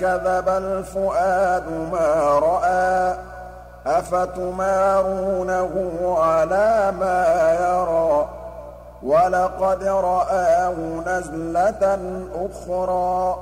كَذَبَ الْفُؤَادُ مَا رَأَىٰ أَفَتُمَارُونَهُ عَلَىٰ مَا يَرَىٰ؟ وَلَقَدْ رَآهُ نَزْلَةً أُخْرَىٰ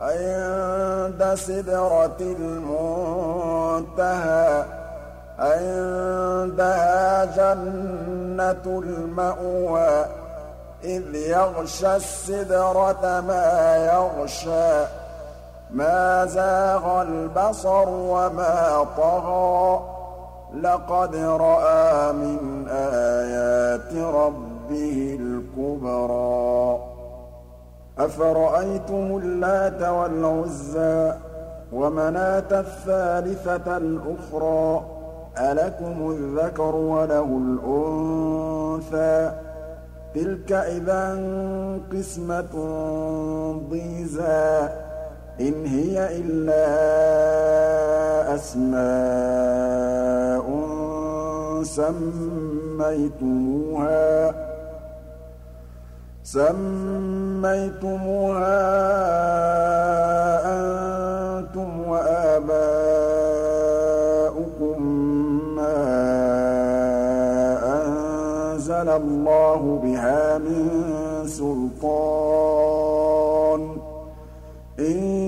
عِندَ سِدْرَةِ الْمُنتَهَىٰ عِندَهَا جَنَّةُ الْمَأْوَىٰ إِذْ يَغْشَى السِّدْرَةَ مَا يَغْشَىٰ. مَا زَاغَ الْبَصَرُ وَمَا طَغَىٰ. لَقَدْ رَأَىٰ مِنْ آيَاتِ رَبِّهِ الْكُبْرَىٰ. أَفَرَأَيْتُمُ اللَّاتَ وَالْعُزَّىٰ وَمَنَاةَ الثَّالِثَةَ الْأُخْرَىٰ؟ أَلَكُمُ الذَّكَرُ وَلَهُ الْأُنثَىٰ. تِلْكَ إِذًا قِسْمَةٌ ضِيزَىٰ. إِنْ هِيَ إِلَّا أَسْمَاءٌ سَمَّيْتُمُوهَا سَمَّيْتُمُوهَا أَنتُمْ وَآبَاؤُكُم مَّا أَنزَلَ اللَّهُ بِهَا مِن سُلْطَانٍ ۚ. إِن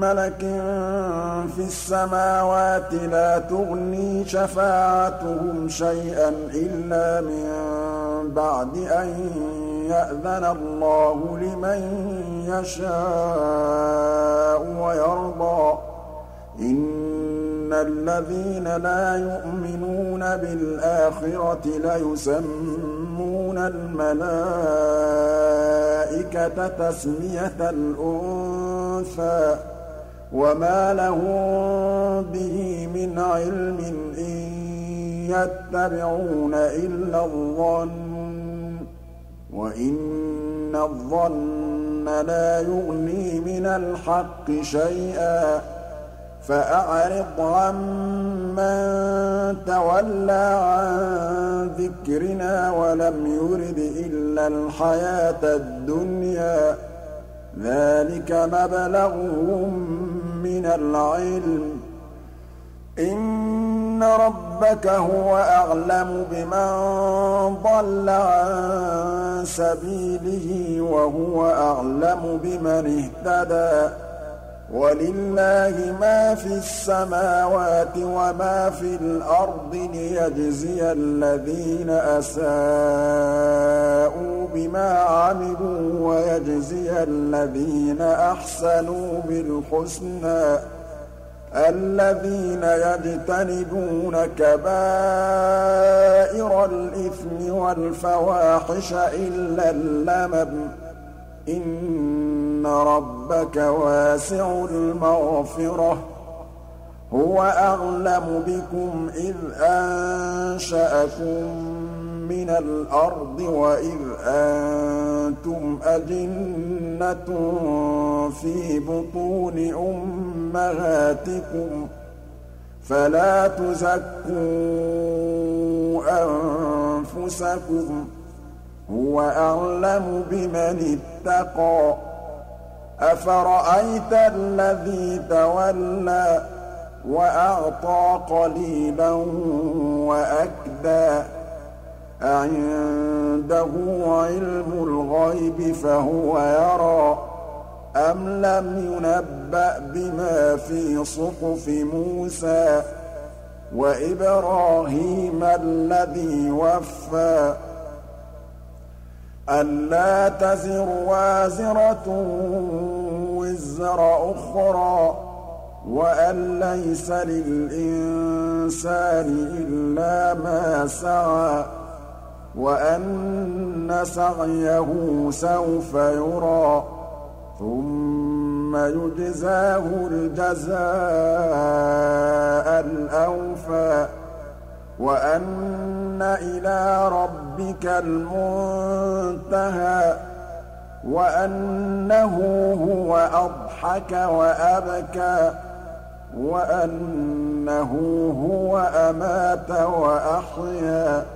مَّلَكٍ فِي السَّمَاوَاتِ لَا تُغْنِي شَفَاعَتُهُمْ شَيْئًا إِلَّا مِن بَعْدِ أَن يَأْذَنَ اللَّهُ لِمَن يَشَاءُ وَيَرْضَىٰ. إِنَّ الَّذِينَ لَا يُؤْمِنُونَ بِالْآخِرَةِ لَيُسَمُّونَ الْمَلَائِكَةَ تَسْمِيَةَ الْأُنثَىٰ. وَمَا لَهُم بِهِ مِنْ عِلْمٍ ۖ إِن يَتَّبِعُونَ إِلَّا الظَّنَّ ۖ وَإِنَّ الظَّنَّ لَا يُغْنِي مِنَ الْحَقِّ شَيْئًا ۚ فَأَعْرِضْ عَمَّن تَوَلَّىٰ عَن ذِكْرِنَا وَلَمْ يُرِدْ إِلَّا الْحَيَاةَ الدُّنْيَا ۚ ذَٰلِكَ مَبْلَغُهُم مِّنَ الْعِلْمِ ۚ. إِنَّ رَبَّكَ هُوَ أَعْلَمُ بِمَن ضَلَّ عَن سَبِيلِهِ وَهُوَ أَعْلَمُ بِمَنِ اهْتَدَىٰ. وَلِلَّهِ مَا فِي السَّمَاوَاتِ وَمَا فِي الْأَرْضِ لِيَجْزِيَ الَّذِينَ أَسَاءُوا بِمَا عَمِلُوا وَيَجْزِيَ الَّذِينَ أَحْسَنُوا بِالْحُسْنَىٰ. الَّذِينَ يَجْتَنِبُونَ كَبَائِرَ الْإِثْمِ وَالْفَوَاحِشَ إِلَّا اللَّمَمَ ۚ. إِنَّ رَبَّكَ وَاسِعُ الْمَغْفِرَةِ ۚ. هُوَ أَعْلَمُ بِكُمْ إِذْ أَنشَأَكُم مِّنَ الْأَرْضِ وَإِذْ أَنتُمْ أَجِنَّةٌ فِي بُطُونِ أُمَّهَاتِكُمْ ۖ فَلَا تُزَكُّوا أَنفُسَكُمْ ۚ هُوَ أَعْلَمُ بِمَنِ اتَّقَىٰ أَفَرَأَيْتَ الَّذِي تَوَلَّىٰ وَأَعْطَىٰ قَلِيلًا وَأَكْدَىٰ أَعِندَهُ عِلْمُ الْغَيْبِ فَهُوَ يَرَىٰ أَمْ لَمْ يُنَبَّأْ بِمَا فِي صُحُفِ مُوسَىٰ وَإِبْرَاهِيمَ الَّذِي وَفَّىٰ أَلَّا تَزِرُ وَازِرَةٌ وِزْرَ أُخْرَىٰ وَأَن لَّيْسَ لِلْإِنسَانِ إِلَّا مَا سَعَىٰ وَأَنَّ سَعْيَهُ سَوْفَ يُرَىٰ ثُمَّ يُجْزَاهُ الْجَزَاءَ الْأَوْفَىٰ وَأَنَّ إِلَىٰ رَبِّكَ الْمُنتَهَىٰ وَأَنَّهُ هُوَ أَضْحَكَ وَأَبْكَىٰ وَأَنَّهُ هُوَ أَمَاتَ وَأَحْيَا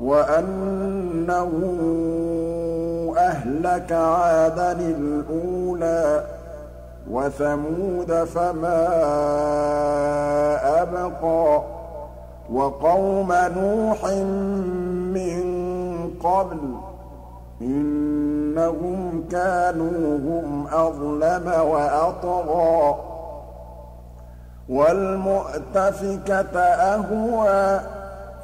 وَأَنَّهُ أَهْلَكَ عَادًا الْأُولَىٰ وَثَمُودَ فَمَا أَبْقَىٰ وَقَوْمَ نُوحٍ مِّن قَبْلُ ۖ إِنَّهُمْ كَانُوا هُمْ أَظْلَمَ وَأَطْغَىٰ وَالْمُؤْتَفِكَةَ أَهْوَىٰ